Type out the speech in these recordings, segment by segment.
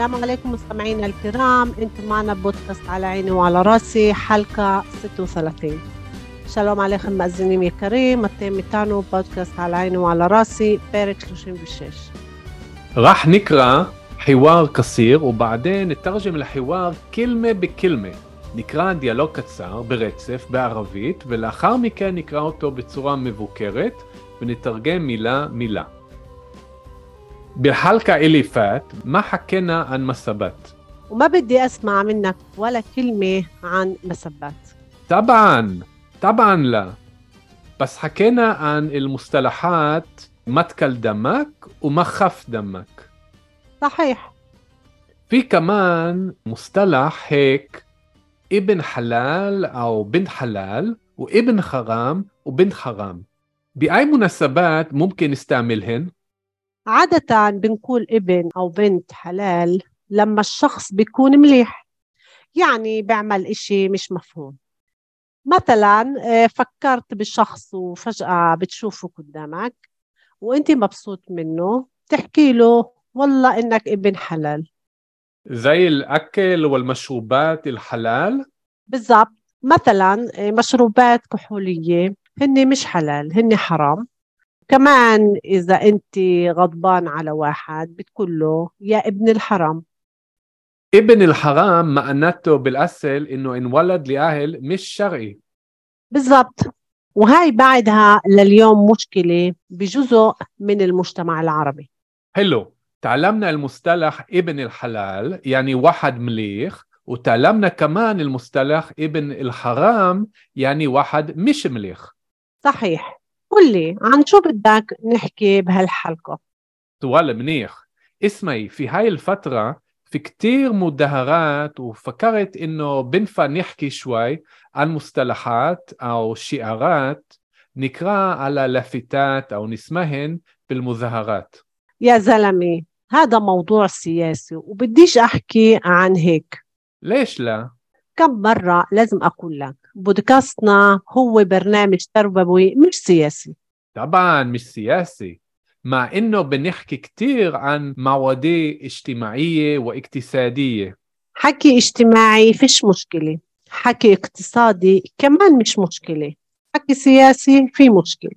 السلام عليكم مستمعينا الكرام انتم معنا بودكاست على عيني وعلى راسي حلقة 36 שלום עליכם מאזינים יקרים, אתם איתנו פודקאסט על עין ועל הרסי, פרק 36. רח נקרא חיוואר קסיר, ובעדן נתרגם לחיוואר קלמה בקלמה. נקרא דיאלוג קצר ברצף בערבית, ולאחר מכן נקרא אותו בצורה מבוקרת, ונתרגם מילה מילה. بالحلقة اللي فات ما حكينا عن مسبات. وما بدي أسمع منك ولا كلمة عن مسبات. طبعا طبعا لا. بس حكينا عن المصطلحات متكل دمك ومخف دمك. صحيح. في كمان مصطلح هيك ابن حلال أو بنت حلال وابن حرام وبنت حرام بأي مناسبات ممكن نستعملهن؟ عادة بنقول ابن أو بنت حلال لما الشخص بيكون مليح يعني بيعمل إشي مش مفهوم. مثلا آه، فكرت بشخص وفجأة بتشوفه قدامك وأنت مبسوط منه تحكي له والله إنك ابن حلال. زي الأكل والمشروبات الحلال؟ بالضبط. مثلا آه، مشروبات كحولية هن مش حلال هن حرام. كمان إذا أنت غضبان على واحد بتقول له يا ابن الحرام. ابن الحرام معناته بالأصل إنه انولد لأهل مش شرعي. بالضبط. وهاي بعدها لليوم مشكلة بجزء من المجتمع العربي. حلو. تعلمنا المصطلح ابن الحلال يعني واحد مليخ وتعلمنا كمان المصطلح ابن الحرام يعني واحد مش مليخ. صحيح. قل لي عن شو بدك نحكي بهالحلقة؟ طوال منيح. اسمعي في هاي الفترة في كتير مدهرات وفكرت إنه بنفع نحكي شوي عن مصطلحات أو شعارات نقرأ على لافتات أو نسمعهن بالمظاهرات. يا زلمة هذا موضوع سياسي وبديش أحكي عن هيك. ليش لا؟ كم مرة لازم أقول لك بودكاستنا هو برنامج تربوي مش سياسي. طبعا مش سياسي مع إنه بنحكي كتير عن مواضيع اجتماعية واقتصادية. حكي اجتماعي فيش مشكلة حكي اقتصادي كمان مش مشكلة حكي سياسي في مشكلة.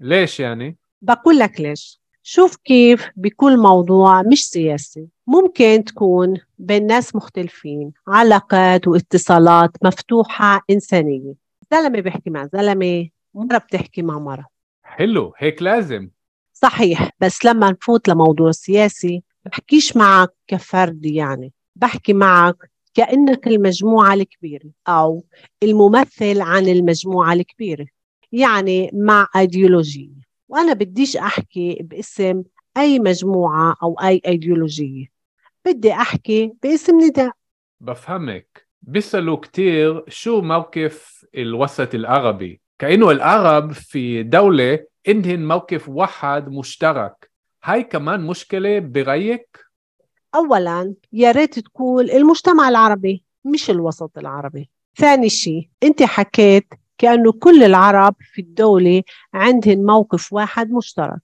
ليش يعني؟ بقول لك ليش شوف كيف بكل موضوع مش سياسي. ممكن تكون بين ناس مختلفين علاقات واتصالات مفتوحة إنسانية. زلمة بيحكي مع زلمة مرة بتحكي مع مرة. حلو هيك لازم. صحيح بس لما نفوت لموضوع سياسي بحكيش معك كفرد يعني. بحكي معك كأنك المجموعة الكبيرة أو الممثل عن المجموعة الكبيرة يعني مع أيديولوجية وأنا بديش أحكي باسم أي مجموعة أو أي أيديولوجية بدي أحكي باسم نداء. بفهمك. بيسألوا كتير شو موقف الوسط العربي؟ كأنه العرب في دولة عندهم موقف واحد مشترك. هاي كمان مشكلة برأيك؟ أولا يا ريت تقول المجتمع العربي مش الوسط العربي. ثاني شيء أنت حكيت كأنه كل العرب في الدولة عندهم موقف واحد مشترك.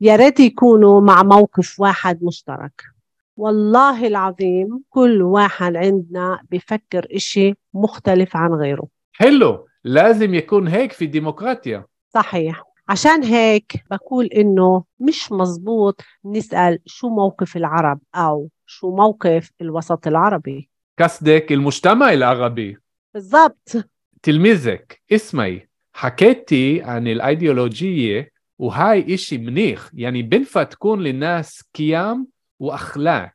يا ريت يكونوا مع موقف واحد مشترك. والله العظيم كل واحد عندنا بفكر إشي مختلف عن غيره. حلو لازم يكون هيك في الديمقراطيا صحيح. عشان هيك بقول إنه مش مزبوط نسأل شو موقف العرب أو شو موقف الوسط العربي. قصدك المجتمع العربي. بالضبط. تلميذك اسمعي حكيتي عن الأيديولوجية وهاي إشي منيح يعني بنفع تكون للناس قيم وأخلاق.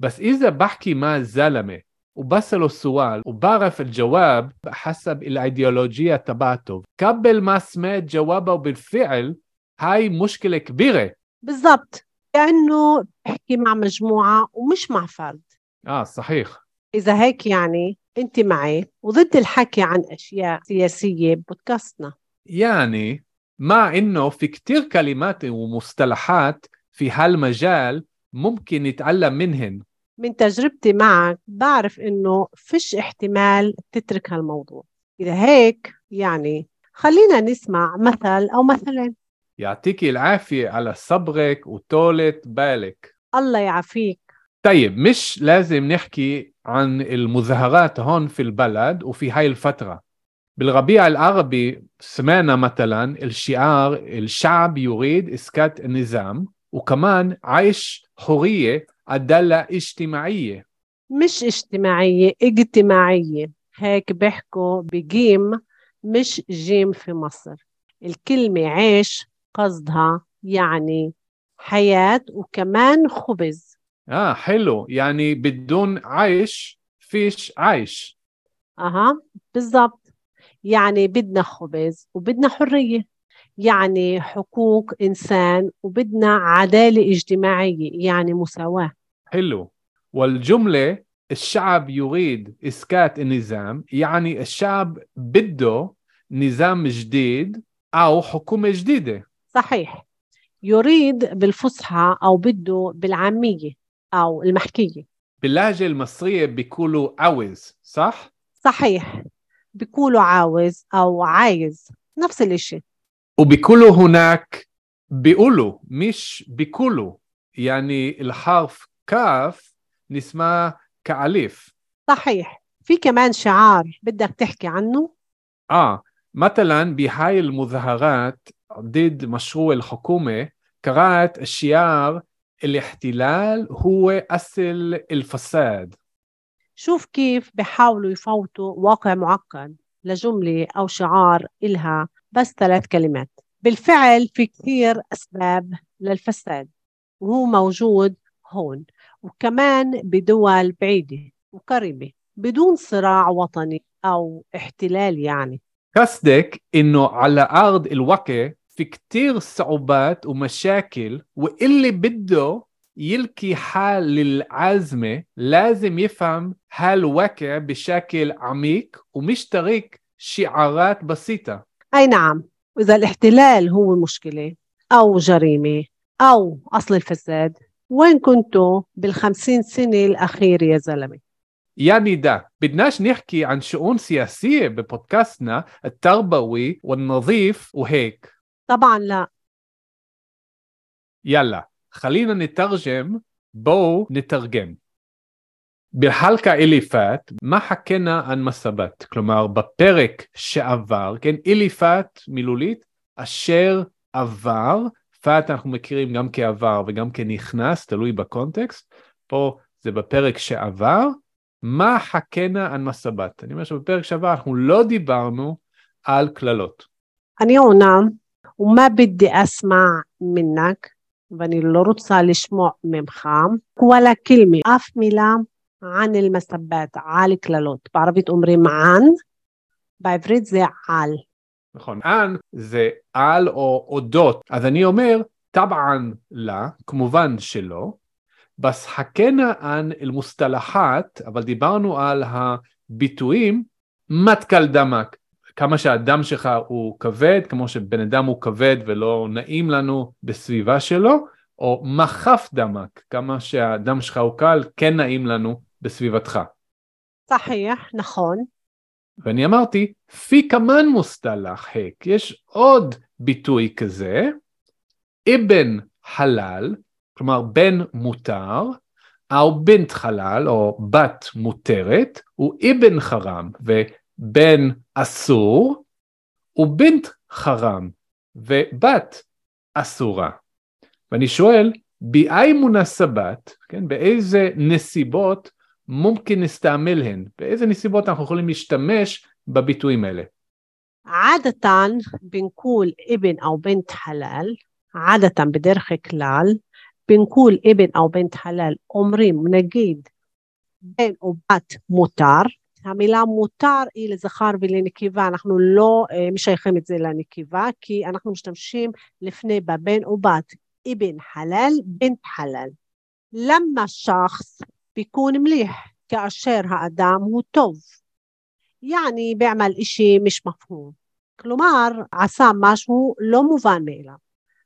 بس إذا بحكي مع زلمة وبسأله السؤال وبعرف الجواب حسب الأيديولوجية تبعته. قبل ما سمعت جوابه بالفعل هاي مشكلة كبيرة. بالضبط. كأنه بحكي مع مجموعة ومش مع فرد. آه صحيح. إذا هيك يعني أنت معي وضد الحكي عن أشياء سياسية بودكاستنا. يعني مع إنه في كتير كلمات ومصطلحات في هالمجال ممكن نتعلم منهن. من تجربتي معك بعرف إنه فيش احتمال تترك هالموضوع. إذا هيك يعني خلينا نسمع مثل أو مثلين. يعطيك العافية على صبرك وطولة بالك. الله يعافيك. طيب مش لازم نحكي عن المظاهرات هون في البلد وفي هاي الفترة. بالربيع العربي سمعنا مثلا الشعار الشعب يريد إسكات النظام. وكمان عيش حرية عدالة اجتماعية. مش اجتماعية اجتماعية. هيك بيحكوا بجيم مش جيم في مصر. الكلمة عيش قصدها يعني حياة وكمان خبز. آه حلو. يعني بدون عيش فيش عيش. أها بالضبط. يعني بدنا خبز وبدنا حرية. يعني حقوق إنسان وبدنا عدالة اجتماعية يعني مساواة. حلو. والجملة الشعب يريد إسكات النظام يعني الشعب بده نظام جديد أو حكومة جديدة. صحيح. يريد بالفصحى أو بده بالعامية أو المحكية. باللهجة المصرية بيقولوا عاوز صح؟ صحيح. بيقولوا عاوز أو عايز. نفس الإشي. وبيقولوا هناك بيقولوا مش بيقولوا يعني الحرف كاف نسمع كألف صحيح. في كمان شعار بدك تحكي عنه؟ آه. مثلا بهاي المظاهرات ضد مشروع الحكومة قرأت الشعار الاحتلال هو أصل الفساد. شوف كيف بحاولوا يفوتوا واقع معقد لجملة أو شعار إلها بس ثلاث كلمات. بالفعل في كثير أسباب للفساد وهو موجود هون وكمان بدول بعيدة وقريبة بدون صراع وطني أو احتلال يعني. قصدك إنه على أرض الواقع في كتير صعوبات ومشاكل واللي بده يلقي حال للعزمة لازم يفهم هالواقع بشكل عميق ومش طريق شعارات بسيطة. أي نعم وإذا الاحتلال هو المشكلة أو جريمة أو أصل الفساد وين كنتوا بالخمسين سنة الأخيرة يا زلمة؟ يعني ده بدناش نحكي عن شؤون سياسية ببودكاستنا التربوي والنظيف وهيك. طبعا لا. يلا خلينا نترجم بو نترجم. بالحلقة اللي فات ما حكينا ען מסבת, כלומר בפרק שעבר, כן, אילי פת מילולית, אשר עבר, פת אנחנו מכירים גם כעבר וגם כנכנס, תלוי בקונטקסט, פה זה בפרק שעבר, מה חכנה ען מסבת? אני אומר שבפרק שעבר אנחנו לא דיברנו על קללות. אני עונה, ומה בדי אסמע מנק, ואני לא רוצה לשמוע ממך, וואלה כלמי, אף מילה عن المسبات على על קללות. בערבית אומרים ען, בעברית זה על. נכון, ען זה על או אודות. אז אני אומר, טבען לה, כמובן שלא. בסחקנה ען אל-מוסטלחת, אבל דיברנו על הביטויים, מתקל דמק. כמה שהדם שלך הוא כבד, כמו שבן אדם הוא כבד ולא נעים לנו בסביבה שלו, או מחף דמק, כמה שהדם שלך הוא קל, כן נעים לנו בסביבתך. صحيح, נכון. ואני אמרתי, פי כמן מוסתלח הק, יש עוד ביטוי כזה, אבן חלל, כלומר בן מותר, או בנט חלל, או בת מותרת, הוא אבן חרם, ובן אסור, ובנט חרם, ובת אסורה. ואני שואל, באי מונסבת, כן, באיזה נסיבות ممكن نستعملهن באיזה נסיבות אנחנו יכולים להשתמש בביטויים האלה? عادة بنقول ابن أو بنت حلال عادة بدرخ كلال بنقول ابن أو بنت حلال אומרים נגיד בן או בת מותר, המילה מותר היא לזכר ולנקבה, אנחנו לא אה, משייכים את זה לנקבה, כי אנחנו משתמשים לפני בבן או בת, אבן חלל, בנט חלל. למה שחס ביקון מליח כאשר האדם הוא טוב. יעני בעמל אישי מש מפהום. כלומר, עשה משהו לא מובן מאליו.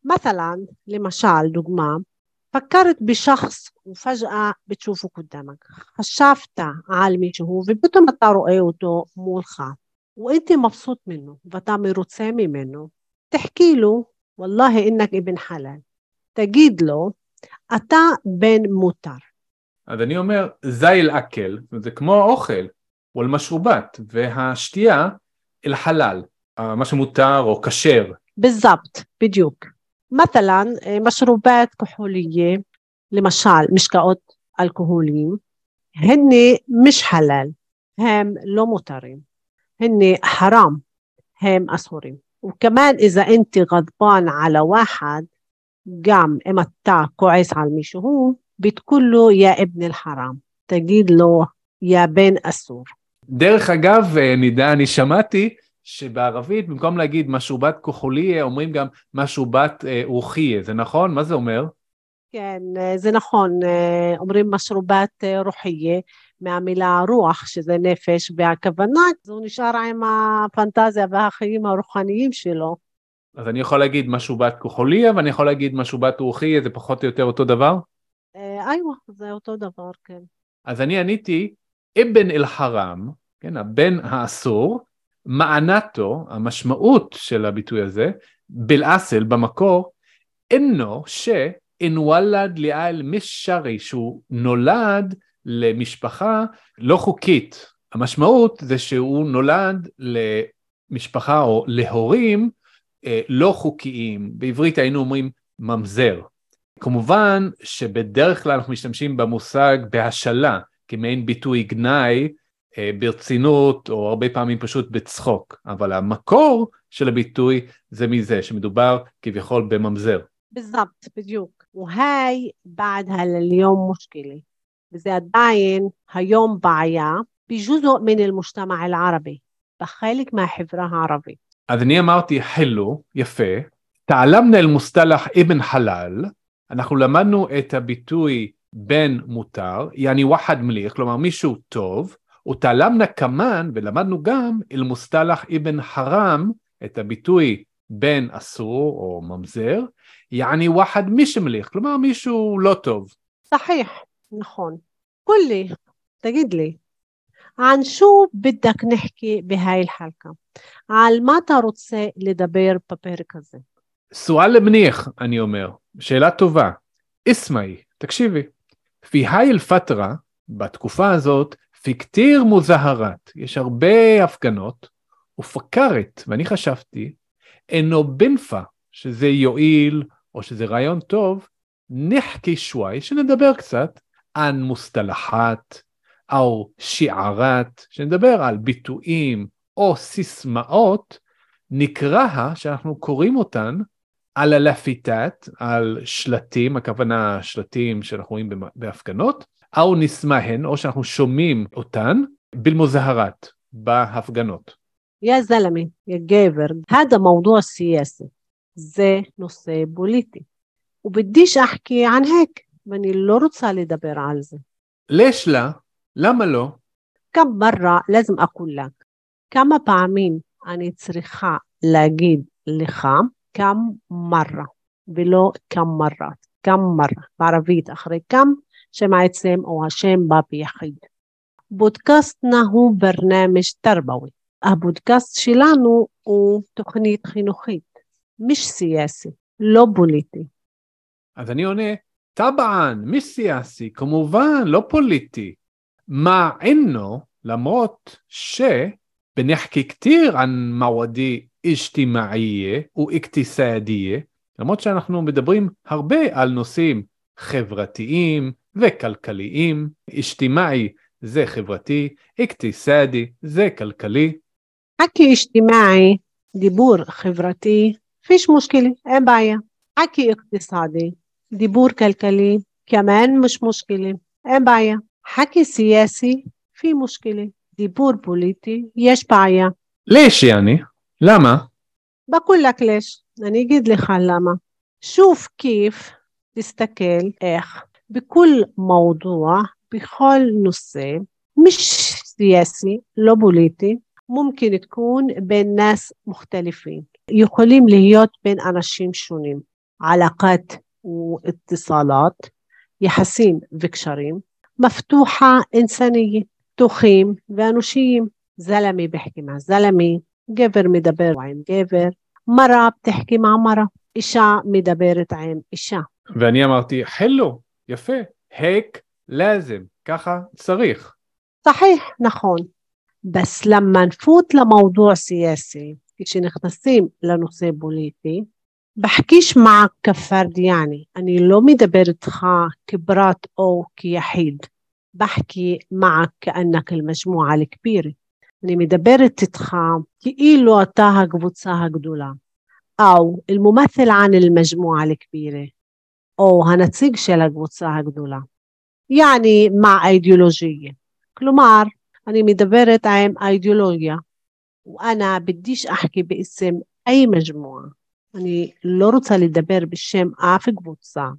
مثلا, למשל, דוגמה, فكرت بشخص وفجأة بتشوفه قدامك خشفت على מישהו ופתאום אתה רואה אותו מולך وانت مبسوط منه ואתה מרוצה ממנו תחכי לו والله انك ابن حلال תגיד לו אתה בן מותר אז אני אומר זי אל-אקל זה כמו אוכל או אל-משרובת והשתייה אל-חלל מה שמותר או כשר بالضبط בדיוק مثلا مشروبات كحولية لمشال משקאות אלכוהוליים هن مش حلال هم לא מותרים هن حرام هم أسهرين وكمان إذا أنت غضبان على واحد قام إما تا كويس على מישהו بتقول له يا ابن الحرام تجد له يا بن أسور דרך אגב, נידה, אני שמעתי שבערבית במקום להגיד משובת כחוליה אומרים גם משובת אה, רוחיה, זה נכון? מה זה אומר? כן, זה נכון, אומרים משרובת רוחיה מהמילה רוח, שזה נפש, והכוונה, הוא נשאר עם הפנטזיה והחיים הרוחניים שלו. אז אני יכול להגיד משובת כחוליה ואני יכול להגיד משובת רוחיה, זה פחות או יותר אותו דבר? איווה, זה אותו דבר, כן. אז אני עניתי, אבן אל-חרם, כן, הבן האסור, מענתו, המשמעות של הביטוי הזה, בלאסל במקור, אינו שאין וולד ליאל משרי, שהוא נולד למשפחה לא חוקית. המשמעות זה שהוא נולד למשפחה או להורים אה, לא חוקיים, בעברית היינו אומרים ממזר. כמובן שבדרך כלל אנחנו משתמשים במושג בהשאלה כמעין ביטוי גנאי אה, ברצינות או הרבה פעמים פשוט בצחוק, אבל המקור של הביטוי זה מזה שמדובר כביכול בממזר. بالضبط בדיוק. وهاي بعدها لليوم مشكلة וזה עדיין היום בעיה בג'וזו מן المجتمع العربي, בחלק מהחברה הערבית. אז אני אמרתי חילו, יפה, תעלמנה אל מוסטלח אבן חלל, אנחנו למדנו את הביטוי בן מותר, יעני וחד מליך, כלומר מישהו טוב, ותעלמנה כמן, ולמדנו גם אל מוסטלח אבן חרם, את הביטוי בן אסור או ממזר, יעני וחד מישמליך, כלומר מישהו לא טוב. صحيح, נכון. قل لي, תגיד לי, عن شو بدك نحكي بهاي الحلقة؟ על מה אתה רוצה לדבר בפרק הזה? סואל מניח, אני אומר, שאלה טובה. אסמאי, תקשיבי, פי היי אל-פטרה, בתקופה הזאת, פיקטיר מוזהרת, יש הרבה הפגנות, ופקרת, ואני חשבתי, אינו בנפה, שזה יועיל או שזה רעיון טוב, נחכי שוואי, שנדבר קצת על מוסתלחת, או שיערת, שנדבר על ביטויים או סיסמאות, נקרא, שאנחנו קוראים אותן, על הלפיטת, על שלטים, הכוונה שלטים שאנחנו רואים בהפגנות, או נשמהן, או שאנחנו שומעים אותן, בלמוזהרת, בהפגנות. יא זלמי, יא גבר, הדא מודו סייסי. זה נושא פוליטי. ובדיש אחקי ענהק, ואני לא רוצה לדבר על זה. ליש לה? למה לא? כמה מרה לזם אקולק. כמה פעמים אני צריכה להגיד לך כמה מרה, ולא כמה מרת. כמה מרה. בערבית אחרי כמה שם העצם או השם בא ביחיד. בודקאסטנה הוא ברנמש תרבווי. הפודקאסט שלנו הוא תוכנית חינוכית, מש סיאסי, לא פוליטי. אז אני עונה, טבען, מש סיאסי, כמובן, לא פוליטי. מה אינו, למרות שבנחקי כתיר ען מוואדי אג'תימאעיה ואקתיסאדיה, למרות שאנחנו מדברים הרבה על נושאים חברתיים וכלכליים, אג'תימאעי זה חברתי, אקתיסאדי זה כלכלי. حكي اجتماعي דיבור חברתי, فيش مشكلة אין בעיה. حكي اقتصادي דיבור כלכלי, كمان مش مشكلة אין בעיה. حكي سياسي في مشكلة ديبور بوليتي يش بعيا ليش يعني؟ لما؟ بقول لك ليش أنا أجيد لك لما شوف كيف تستقل إخ بكل موضوع بكل نص مش سياسي لو بوليتي ممكن تكون بين ناس مختلفين יכולים להיות בין אנשים שונים. علاقات واتصالات يحسين וקשרים مفتوحة إنسانية פתוחים ואנושיים زلمة بيحكي مع زلمة גבר מדבר עם גבר מרה بتحكي مع מרה إيشا מדברת עם إيشا ואני אמרתי, חלו, יפה, היק, لازم, ככה צריך. صحيح נכון. بس لما نفوت لموضوع سياسي כשנכנסים לנושא פוליטי, בחקיש מעק כפרד יעני, אני לא מדבר איתך כפרט או כיחיד, בחקי מעק כענק אל-מג'מועה אל-כבירה. אני מדברת איתך כאילו אתה הקבוצה הגדולה, או אל-מומת'ל ען אל-מג'מועה אל-כבירה, או הנציג של הקבוצה הגדולה. יעני, מה האידיאולוגיה. כלומר, אני מדברת עם האידיאולוגיה وأنا بديش أحكي باسم أي مجموعة أنا לא רוצה לדבר בשם אף קבוצה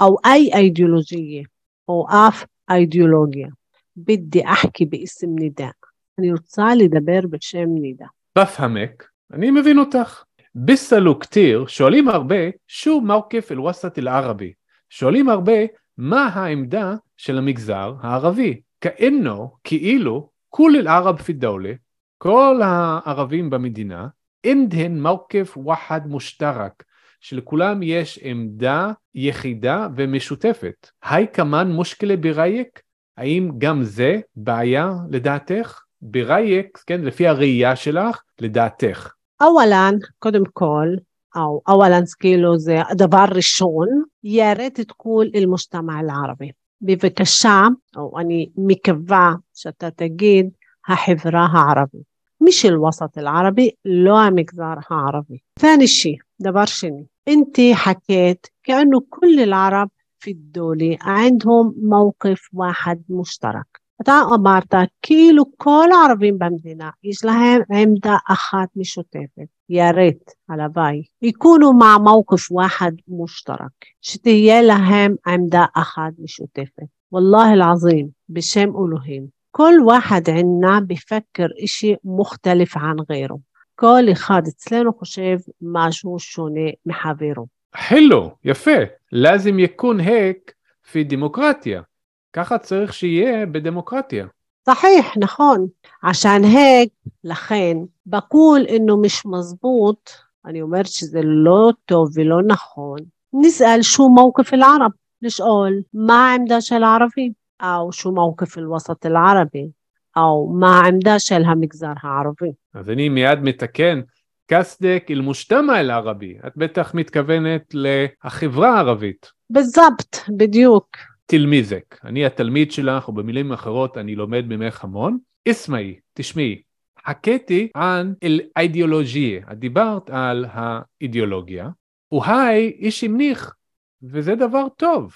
أو أي أيديولوجية أو أف أيديولوجيا بدي أحكي باسم نداء אני רוצה לדבר בשם נידה. בפהמק, אני מבין אותך. בסלוק תיר, שואלים הרבה, שו מרקף אל ווסת אל ערבי. שואלים הרבה, מה העמדה של המגזר הערבי? כאינו, כאילו, כול אל ערב פי דאולה, כל הערבים במדינה, אינדהן מרקף ווחד מושטרק, שלכולם יש עמדה יחידה ומשותפת. היי כמאן מושקלה בירייק? האם גם זה בעיה לדעתך? ברייק, כן, לפי הראייה שלך, לדעתך. אוולן, קודם כל, أو أولا כאילו זה הדבר ראשון, ירד את כל אל-מושתמע אל-ערבי. בבקשה, או אני מקווה שאתה תגיד החברה הערבית. مش الوسط العربي لو المجزر عربي ثاني شيء دبر شني انت حكيت كأنه كل العرب في الدولة عندهم موقف واحد مشترك אתה אמרת, כאילו כל הערבים במדינה, יש להם עמדה אחת משותפת, يا ريت הלוואי, יכונו مع موقف واحد مشترك, שתהיה להם עמדה אחת משותפת. والله العظيم בשם אלוהים, כל אחד ענה בפקר אישי מוכתלף ען غيره. כל אחד אצלנו חושב משהו שונה מחברו. חלו, יפה. לازم יקון היק في דמוקרטיה. ככה צריך שיהיה בדמוקרטיה. صحيح נכון. عشان هيك לכן بقول إنه مش مزبوط אני אומרת שזה לא טוב ולא נכון. نسأل شو موقف العرب نسأل ما העמדה של הערבים أو شو موقف الوسط العربي أو ما عمداش لها مجزر عربي אז אני מיד מתקן, קסדק אל-מושתמע אל-ערבי, את בטח מתכוונת לחברה הערבית. بالضبط בדיוק. תלמיזק, אני התלמיד שלך, או במילים אחרות אני לומד ממך המון. אסמאי, תשמעי, חכיתי על אל-אידיאולוגיה, את דיברת על האידיאולוגיה, והי איש המניח, וזה דבר טוב.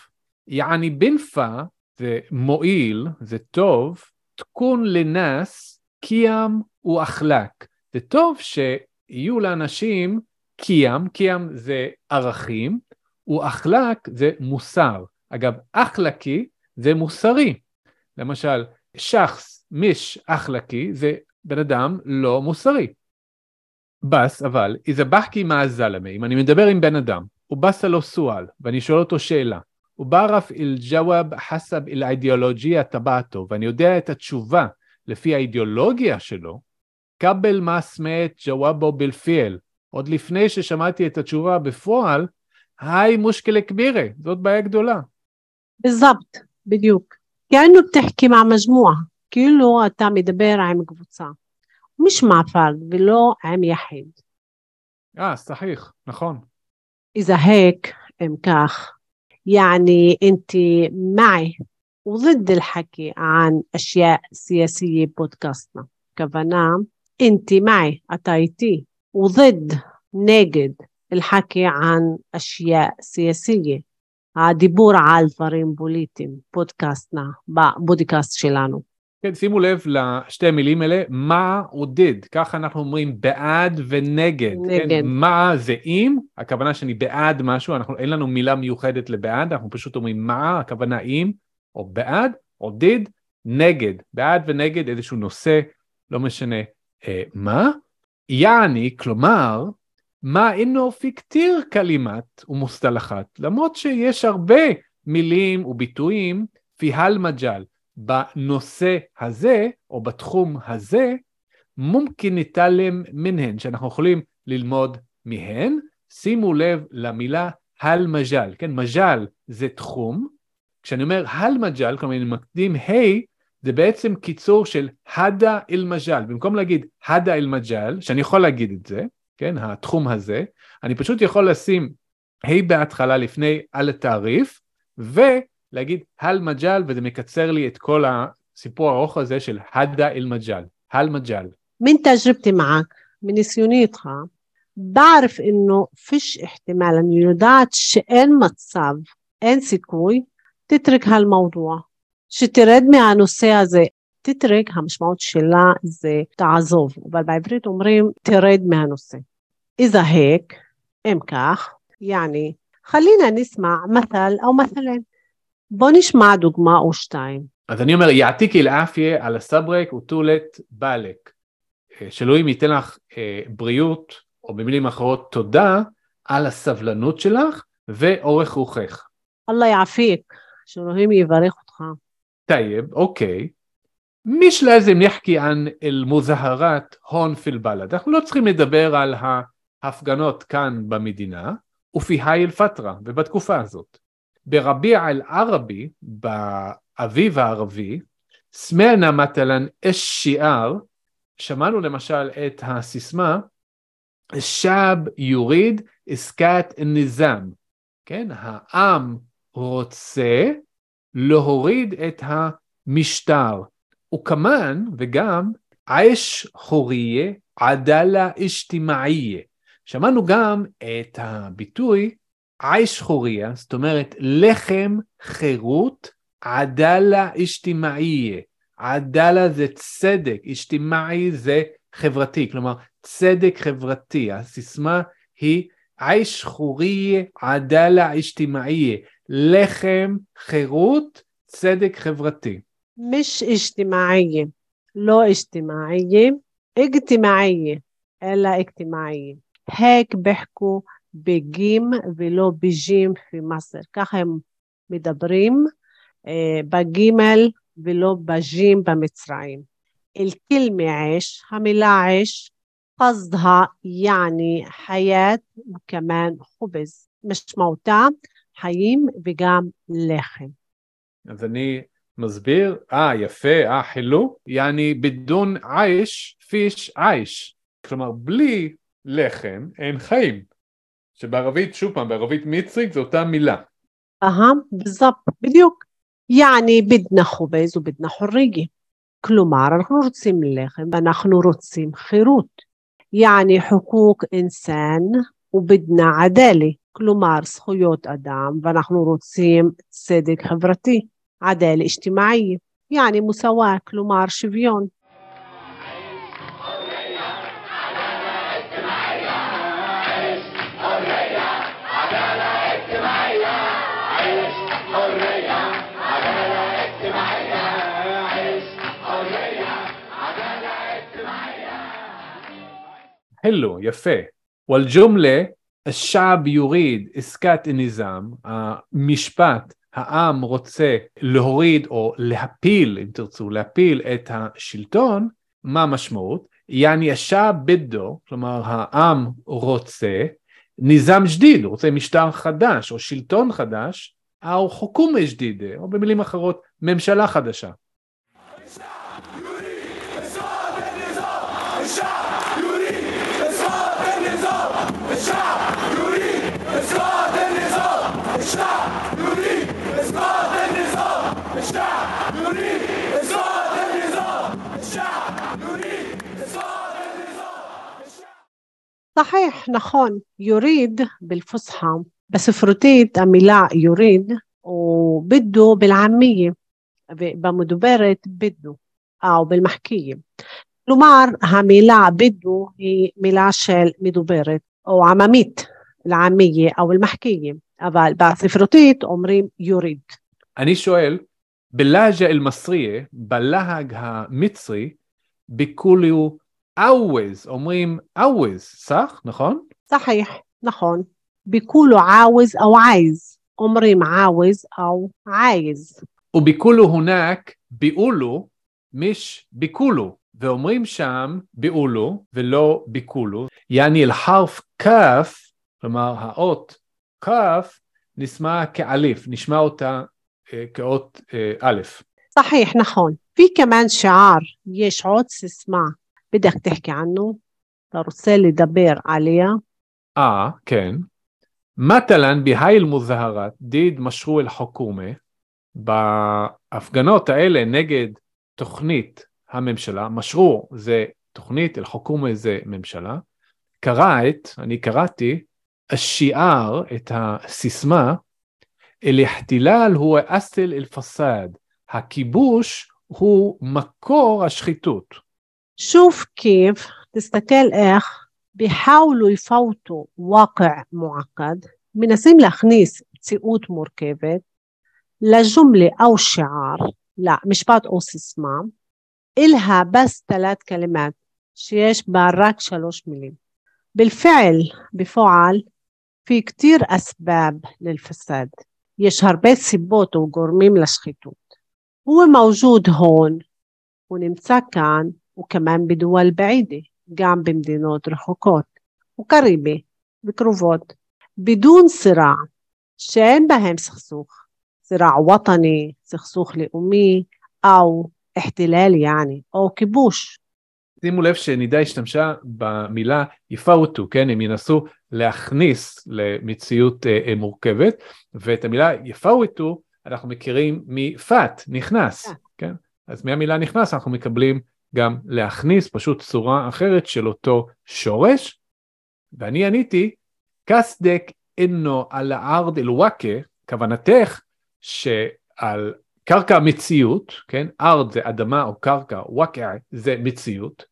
יעני בנפה זה מועיל, זה טוב, תקון לנס, קים ואחלק. זה טוב שיהיו לאנשים קים, קים זה ערכים, ואחלק זה מוסר. אגב, אחלקי זה מוסרי. למשל, שחס, מיש, אחלקי, זה בן אדם לא מוסרי. בס, אבל, איזה בחקי מהזלמה, אם אני מדבר עם בן אדם, הוא בס לו סואל, ואני שואל אותו שאלה, הוא בערף אל ג'וואב חסב אל האידיאולוגיה טבעתו, ואני יודע את התשובה לפי האידיאולוגיה שלו, כבל מסמת ג'וואבו בלפיאל, עוד לפני ששמעתי את התשובה בפועל, היי מושקלה כבירה, זאת בעיה גדולה. بالضبط, בדיוק. كأنه بتحكي مع مجموعة, כאילו אתה מדבר עם קבוצה. مش مع فرد ולא עם יחיד. אה, صحيح, נכון. إذا هيك, אם כך, يعني أنت معي وضد الحكي عن أشياء سياسية بودكاستنا كفنا أنت معي أتايتي وضد نجد الحكي عن أشياء سياسية הדיבור על דברים פוליטיים, פודקאסטנה, בפודקאסט שלנו. כן, שימו לב לשתי המילים האלה, מה עודד, ככה אנחנו אומרים בעד ונגד. כן? נגד. כן, מה זה אם, הכוונה שאני בעד משהו, אנחנו, אין לנו מילה מיוחדת לבעד, אנחנו פשוט אומרים מה, הכוונה אם, או בעד, עודד, נגד, בעד ונגד איזשהו נושא, לא משנה אה, מה. יעני, כלומר, מה אינו פיקטיר כלימת ומוסתלחת, למרות שיש הרבה מילים וביטויים פיהל מג'ל. בנושא הזה, או בתחום הזה, מומקין ניטלם מנהן, שאנחנו יכולים ללמוד מהן. שימו לב למילה הל מג'ל, כן, מג'ל זה תחום. כשאני אומר הל מג'ל, כלומר אני מקדים היי, hey, זה בעצם קיצור של הדה אל מג'ל. במקום להגיד הדה אל מג'ל, שאני יכול להגיד את זה, כן, התחום הזה, אני פשוט יכול לשים היי hey בהתחלה לפני על התעריף, ו... להגיד הל מג'ל, וזה מקצר לי את כל הסיפור הארוך הזה של הדה אל מג'ל, הל מג'ל. من تجربتي معك من ניסיוני איתך, بعرف إنه فيش احتمال אני יודעת שאין מצב, אין סיכוי, תתרק هالموضوع, שתרד מהנושא הזה. תטרג, המשמעות שלה זה תעזוב, אבל בעברית אומרים תרד מהנושא. איזהק, אם כך, יעני, חלינה נשמע מתל או מתלן. בוא נשמע דוגמה או שתיים. אז אני אומר, יעתיקי אל-עפיה על הסברק וטולת באלק. אה, שאלוהים ייתן לך אה, בריאות, או במילים אחרות תודה, על הסבלנות שלך ואורך רוחך. אללה יעפיק, שאלוהים יברך אותך. טייב, אוקיי. مش لازم نحكي عن المظاهرات هون في البلد אנחנו לא צריכים לדבר על ההפגנות כאן במדינה وفي هاي الفترة ובתקופה הזאת. ברביע אל-ערבי, באביב הערבי, סמענה מטלן אש שיער, שמענו למשל את הסיסמה, שעב יוריד עסקת ניזם, כן, העם רוצה להוריד את המשטר, וכמן וגם עש חוריה עדלה אשתימעיה. שמענו גם את הביטוי עייש חוריה, זאת אומרת לחם חירות, עדלה אשתימאיה. עדלה זה צדק, אשתימאי זה חברתי, כלומר צדק חברתי. הסיסמה היא עייש חוריה עדלה אשתימאיה, לחם חירות, צדק חברתי. مش اجتماعية לא اجتماعية اجتماعية אלא اجتماعية هيك بيحكوا בגים ולא בג'ים במסר. ככה הם מדברים אה, בגימל ולא בג'ים במצרים. الكلمة عيش המילה عيش قصدها يعني حياة וכמן חובז. משמעותה חיים וגם לחם. אז אני מסביר? אה, ah, יפה, אה, ah, חילו, יעני בדון עייש, פיש עייש. כלומר, בלי לחם אין חיים. שבערבית, שוב פעם, בערבית מצרית זה אותה מילה. אהה, בזאפ, בדיוק. יעני בדנה חובז ובדנה חוריגי. כלומר, אנחנו רוצים לחם ואנחנו רוצים חירות. יעני חוקוק אינסן ובדנה עדלי. כלומר, זכויות אדם ואנחנו רוצים צדק חברתי. עדלי اجتماعي. יעני מוסאווה, כלומר שוויון. حلو يفه والجملة الشعب يريد إسكات النظام המשפט העם רוצה להוריד או להפיל, אם תרצו, להפיל את השלטון, מה המשמעות? השעב בדו, כלומר העם רוצה ניזם ג'דיד, רוצה משטר חדש או שלטון חדש, או חוקום ג'דידה, או במילים אחרות, ממשלה חדשה. صحيح נכון, יוריד بالفصحى. בספרותית המילה יוריד وبده بالعامية במדוברת بده أو بالمحكية. כלומר המילה בדו היא מילה של מדוברת או עממית العامية أو المحكية. אבל בספרותית אומרים יוריד. אני שואל, בלהג'ה אל-מסריה, בלהג המצרי, ביקוליו עווז, אומרים עווז, סח, נכון? صحيح, נכון. ביקולו עווז או עייז, אומרים עווז או עייז. וביקולו הונק ביאולו, מיש ביקולו, ואומרים שם ביאולו ולא ביקולו, יעני אל-חרף כף, כלומר האות כף נשמע כאליף, נשמע אותה אה, כאות אה, א'. صحيح נכון. في كمان شعار יש עוד סיסמה بدك تحكي عنه אתה רוצה לדבר עליה אה, כן. مثلا بهاي المظاهرات ضد مشروع الحكومة בהפגנות האלה נגד תוכנית הממשלה, משרו זה תוכנית, אל-חוכומה זה ממשלה, קראת, אני קראתי, השיער, את הסיסמה, אל-ihtilal הוא אסל אל-פסאד, הכיבוש הוא מקור השחיתות. شوف كيف تستكال إخ بيحاولوا يفوتوا واقع معقد. من اسم لخنيس تسيقوت مركبة لجملة أو شعار لا مش بات أو سسمة إلها بس ثلاث كلمات شيش بارك شلوش مليم بالفعل بفعل في كتير أسباب للفساد. يشهر بيت סיבות وقرميم لشخيتوت. هو موجود هون הוא וכמאן בדואל בעידה, גם במדינות רחוקות, וקריבי וקרובות, בדון סירע, שאין בהם סכסוך, סירע וטני, סכסוך לאומי, או אחתילל יעני, או כיבוש. שימו לב שנידה השתמשה במילה יפאוטו, כן? הם ינסו להכניס למציאות אה, אה מורכבת, ואת המילה יפאוטו אנחנו מכירים מפת, נכנס, כן. כן? אז מהמילה נכנס אנחנו מקבלים גם להכניס פשוט צורה אחרת של אותו שורש, ואני עניתי, קסדק אינו על הארד אל-וואקה, כוונתך שעל קרקע מציאות, כן? ארד זה אדמה או קרקע, וואקע זה מציאות.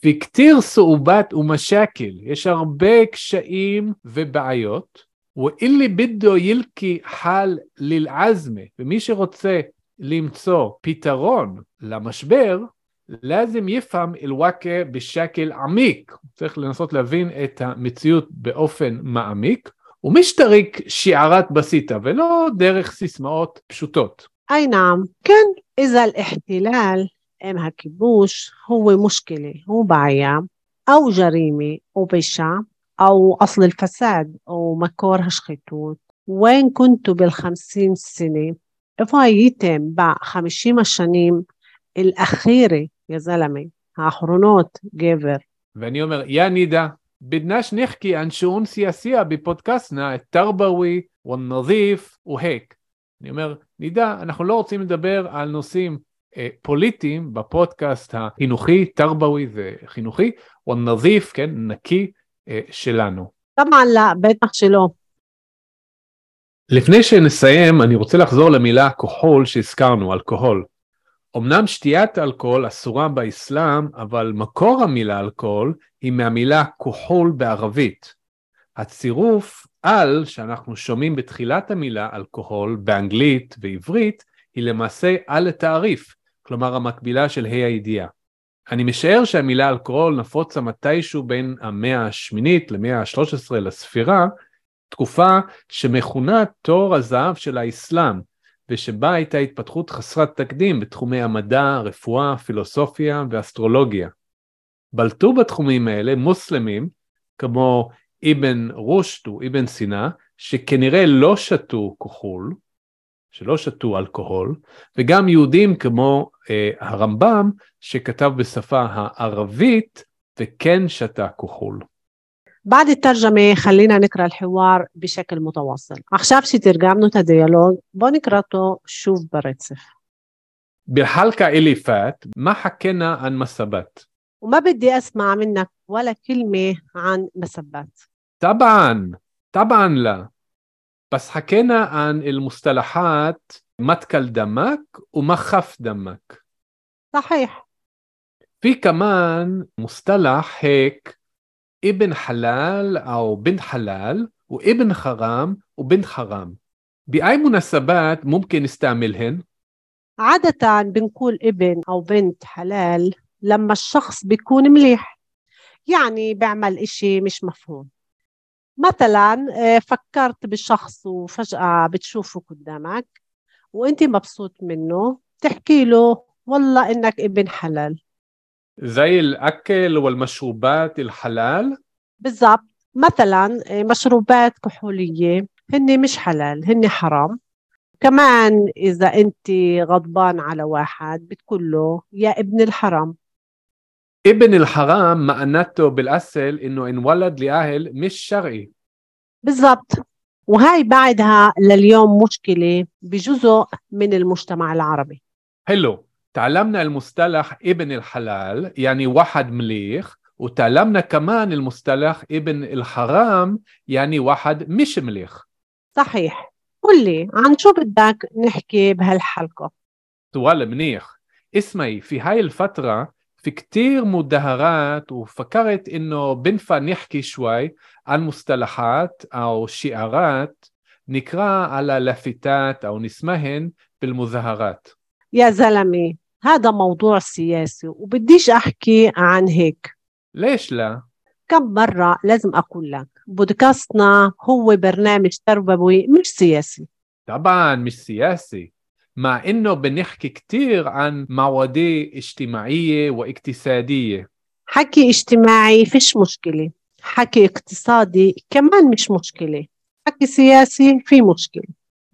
פיקטיר סעובת ומשקל, יש הרבה קשיים ובעיות. ואילי בידו ילקי חל ללעזמה, ומי שרוצה למצוא פתרון למשבר, לאזם יפהם אל-וואקה בשקל עמיק. צריך לנסות להבין את המציאות באופן מעמיק, ומשתריק שיערת בסיטה, ולא דרך סיסמאות פשוטות. أي نعم كان إذا الاحتلال أم هالكبوش هو مشكلة هو بعيا أو جريمة أو بشع أو أصل الفساد أو مكور هشخيتوت وين كنتوا بالخمسين سنة إفا يتم بعد خمسين الشنين الأخيرة يا زلمة האחרונות גבר. ואני אומר, יא נידה, بدناش نحكي عن شؤون سياسية ببودكاستنا التربوي والنظيف وهيك אני אומר, נידה, אנחנו לא רוצים לדבר על נושאים אה, פוליטיים בפודקאסט החינוכי, תרבווי זה חינוכי, או נזיף, כן, נקי אה, שלנו. طبعا لا, בטח שלא. לפני שנסיים, אני רוצה לחזור למילה כחול שהזכרנו, אלכוהול. אמנם שתיית אלכוהול אסורה באסלאם, אבל מקור המילה אלכוהול היא מהמילה כחול בערבית. הצירוף על שאנחנו שומעים בתחילת המילה אלכוהול באנגלית ועברית היא למעשה על התעריף, כלומר המקבילה של ה' הידיעה. אני משער שהמילה אלכוהול נפוצה מתישהו בין המאה השמינית למאה ה-13 לספירה, תקופה שמכונה תור הזהב של האסלאם, ושבה הייתה התפתחות חסרת תקדים בתחומי המדע, הרפואה, פילוסופיה ואסטרולוגיה. בלטו בתחומים האלה מוסלמים כמו אבן רושט הוא אבן סינה, שכנראה לא שתו כחול, שלא שתו אלכוהול, וגם יהודים כמו אה, הרמב"ם, שכתב בשפה הערבית וכן שתה כחול. بعد الترجمة خلينا نقرأ الحوار بشكل متواصل. عخشابشي ترجمנו تديالوج بو شوف برتسف بالحلقة اللي فات ما حكينا عن مسبات وما بدي أسمع منك ولا كلمة عن مسبات طبعا طبعا لا. بس حكينا عن المصطلحات متكل دمك ومخف دمك. صحيح. في كمان مصطلح هيك ابن حلال أو بنت حلال وابن حرام وبنت حرام بأي مناسبات ممكن نستعملهن؟ عادة بنقول ابن أو بنت حلال لما الشخص بيكون مليح يعني بيعمل إشي مش مفهوم. مثلا آه، فكرت بالشخص وفجأة بتشوفه قدامك وانت مبسوط منه تحكي له والله إنك ابن حلال. زي الأكل والمشروبات الحلال؟ بالضبط. مثلا آه، مشروبات كحولية هن مش حلال هن حرام. كمان إذا أنت غضبان على واحد بتقول له يا ابن الحرام. ابن الحرام معناته بالأصل إنه انولد لأهل مش شرعي. بالضبط. وهاي بعدها لليوم مشكلة بجزء من المجتمع العربي. حلو. تعلمنا المصطلح ابن الحلال يعني واحد مليخ وتعلمنا كمان المصطلح ابن الحرام يعني واحد مش مليخ. صحيح. قل لي عن شو بدك نحكي بهالحلقة؟ سؤال منيح. اسمعي في هاي الفترة في كتير مدهرات وفكرت إنه بنفع نحكي شوي عن مصطلحات أو شعارات نقرأ على لافتات أو نسمهن بالمظاهرات. يا زلمة هذا موضوع سياسي وبديش أحكي عن هيك. ليش لا؟ كم مرة لازم أقول لك بودكاستنا هو برنامج تربوي مش سياسي. طبعا مش سياسي مع إنه بنحكي كتير عن مواضيع اجتماعية واقتصادية. حكي اجتماعي فيش مشكلة حكي اقتصادي كمان مش مشكلة حكي سياسي في مشكلة.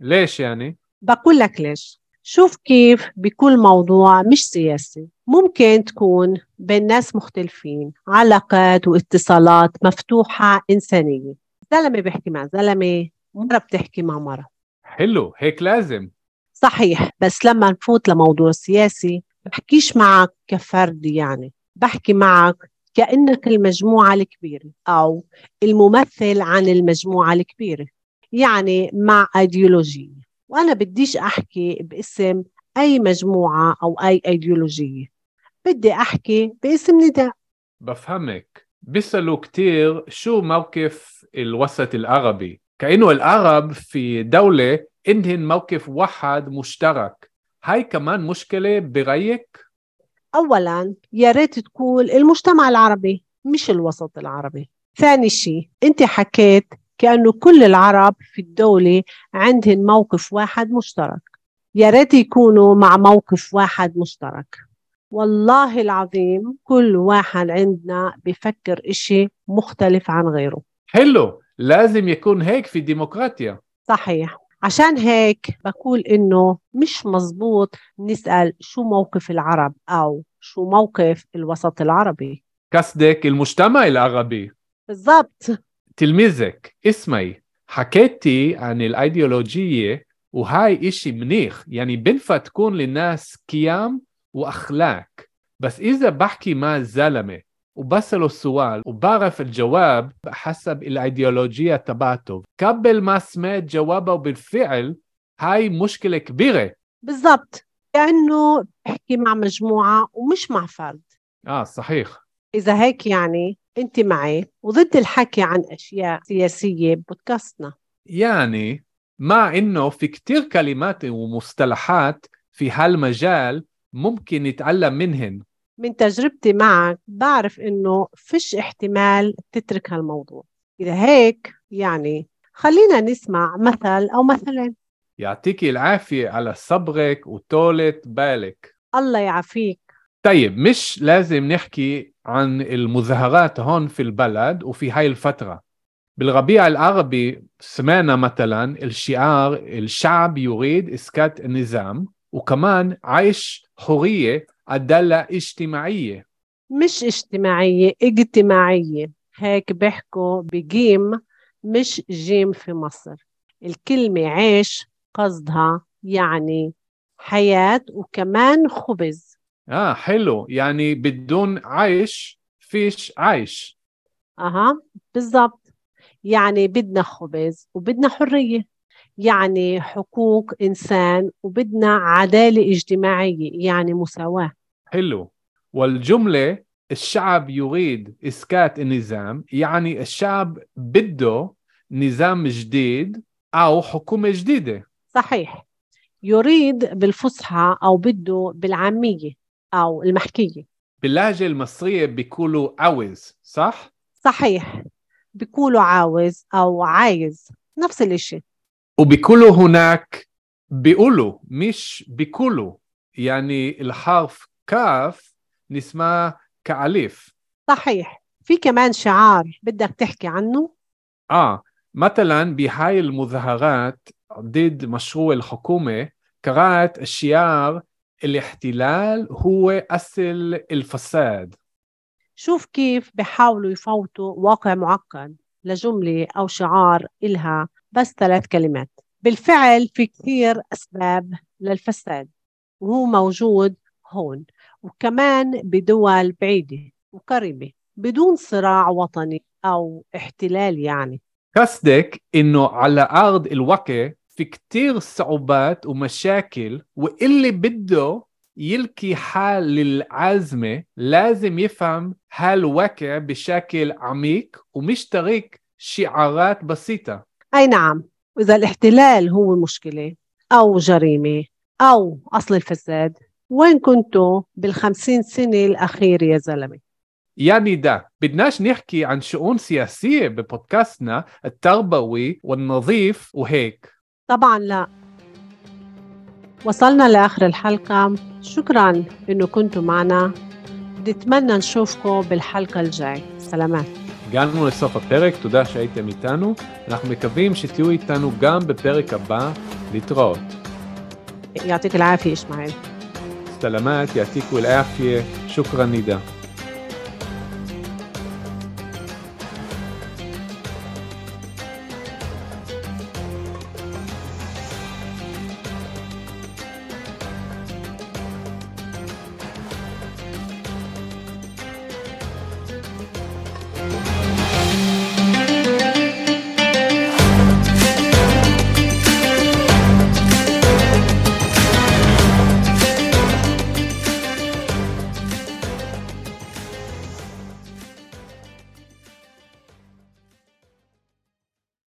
ليش يعني؟ بقول لك ليش. شوف كيف بكل موضوع مش سياسي ممكن تكون بين ناس مختلفين علاقات واتصالات مفتوحة إنسانية. زلمة بيحكي مع زلمة مرة بتحكي مع مرة. حلو هيك لازم. صحيح بس لما نفوت لموضوع سياسي بحكيش معك كفرد يعني بحكي معك كأنك المجموعة الكبيرة أو الممثل عن المجموعة الكبيرة يعني مع أيديولوجية وأنا بديش أحكي باسم أي مجموعة أو أي أيديولوجية بدي أحكي باسم نداء. بفهمك. بيسألوا كتير شو موقف الوسط العربي. كأنه العرب في دولة عندهم موقف واحد مشترك. هاي كمان مشكلة برأيك؟ أولا يا ريت تقول المجتمع العربي مش الوسط العربي. ثاني شيء أنت حكيت كأنه كل العرب في الدولة عندهم موقف واحد مشترك. يا ريت يكونوا مع موقف واحد مشترك. والله العظيم كل واحد عندنا بفكر إشي مختلف عن غيره. حلو لازم يكون هيك في الديمقراطيا صحيح. عشان هيك بقول إنه مش مزبوط نسأل شو موقف العرب أو شو موقف الوسط العربي. قصدك المجتمع العربي. بالضبط. تلميذك اسمعي حكيتي عن الأيديولوجية وهاي إشي منيح يعني بنفع تكون للناس قيم وأخلاق. بس إذا بحكي مع زلمة وبسأله السؤال وبعرف الجواب حسب الأيديولوجية تبعته. قبل ما سمعت جوابه بالفعل هاي مشكلة كبيرة. بالضبط. كأنه بحكي مع مجموعة ومش مع فرد. آه صحيح. إذا هيك يعني أنت معي وضد الحكي عن أشياء سياسية بودكاستنا. يعني مع إنه في كتير كلمات ومصطلحات في هالمجال ممكن نتعلم منهن. من تجربتي معك بعرف إنه فيش احتمال تترك هالموضوع. إذا هيك يعني خلينا نسمع مثل أو مثلين. يعطيكي العافية على صبرك وطولة بالك. الله يعافيك. طيب مش لازم نحكي عن المظاهرات هون في البلد وفي هاي الفترة. بالربيع العربي سمعنا مثلا الشعار الشعب يريد إسكات النظام وكمان عيش حرية عدالة اجتماعية. مش اجتماعية اجتماعية. هيك بيحكوا بجيم مش جيم في مصر. الكلمة عيش قصدها يعني حياة وكمان خبز. آه حلو. يعني بدون عيش فيش عيش. أها بالضبط. يعني بدنا خبز وبدنا حرية. يعني حقوق إنسان وبدنا عدالة اجتماعية يعني مساواة. حلو. والجملة الشعب يريد إسكات النظام يعني الشعب بده نظام جديد أو حكومة جديدة. صحيح. يريد بالفصحى أو بده بالعامية. أو المحكية. باللهجة المصرية بيقولوا عاوز صح؟ صحيح. بيقولوا عاوز أو عايز نفس الإشي. وبيقولوا هناك بيقولوا مش بيقولوا. يعني الحرف كاف نسمع كألف صحيح. في كمان شعار بدك تحكي عنه؟ آه. مثلا بهاي المظاهرات ضد مشروع الحكومة قرأت الشعار الاحتلال هو أصل الفساد. شوف كيف بحاولوا يفوتوا واقع معقد لجملة أو شعار إلها بس ثلاث كلمات. بالفعل في كثير أسباب للفساد وهو موجود هون وكمان بدول بعيدة وقريبة بدون صراع وطني أو احتلال يعني. قصدك إنه على أرض الواقع في كتير صعوبات ومشاكل واللي بده يلقي حال للعزمة لازم يفهم هالواقع بشكل عميق ومش طريق شعارات بسيطة أي نعم وإذا الاحتلال هو المشكلة أو جريمة أو أصل الفساد وين كنتوا بالخمسين سنة الأخيرة يا زلمة؟ يعني ده بدناش نحكي عن شؤون سياسية ببودكاستنا التربوي والنظيف وهيك طبعا لا وصلنا لآخر الحلقة شكرا إنه كنتوا معنا نتمنى نشوفكم بالحلقة الجاي سلامات הגענו לסוף הפרק, תודה שהייתם איתנו. אנחנו מקווים שתהיו איתנו גם בפרק הבא. להתראות. يعطيك العافية إسماعيل סלמת, יעתיקו אל-עפיה, שוכרן נידה.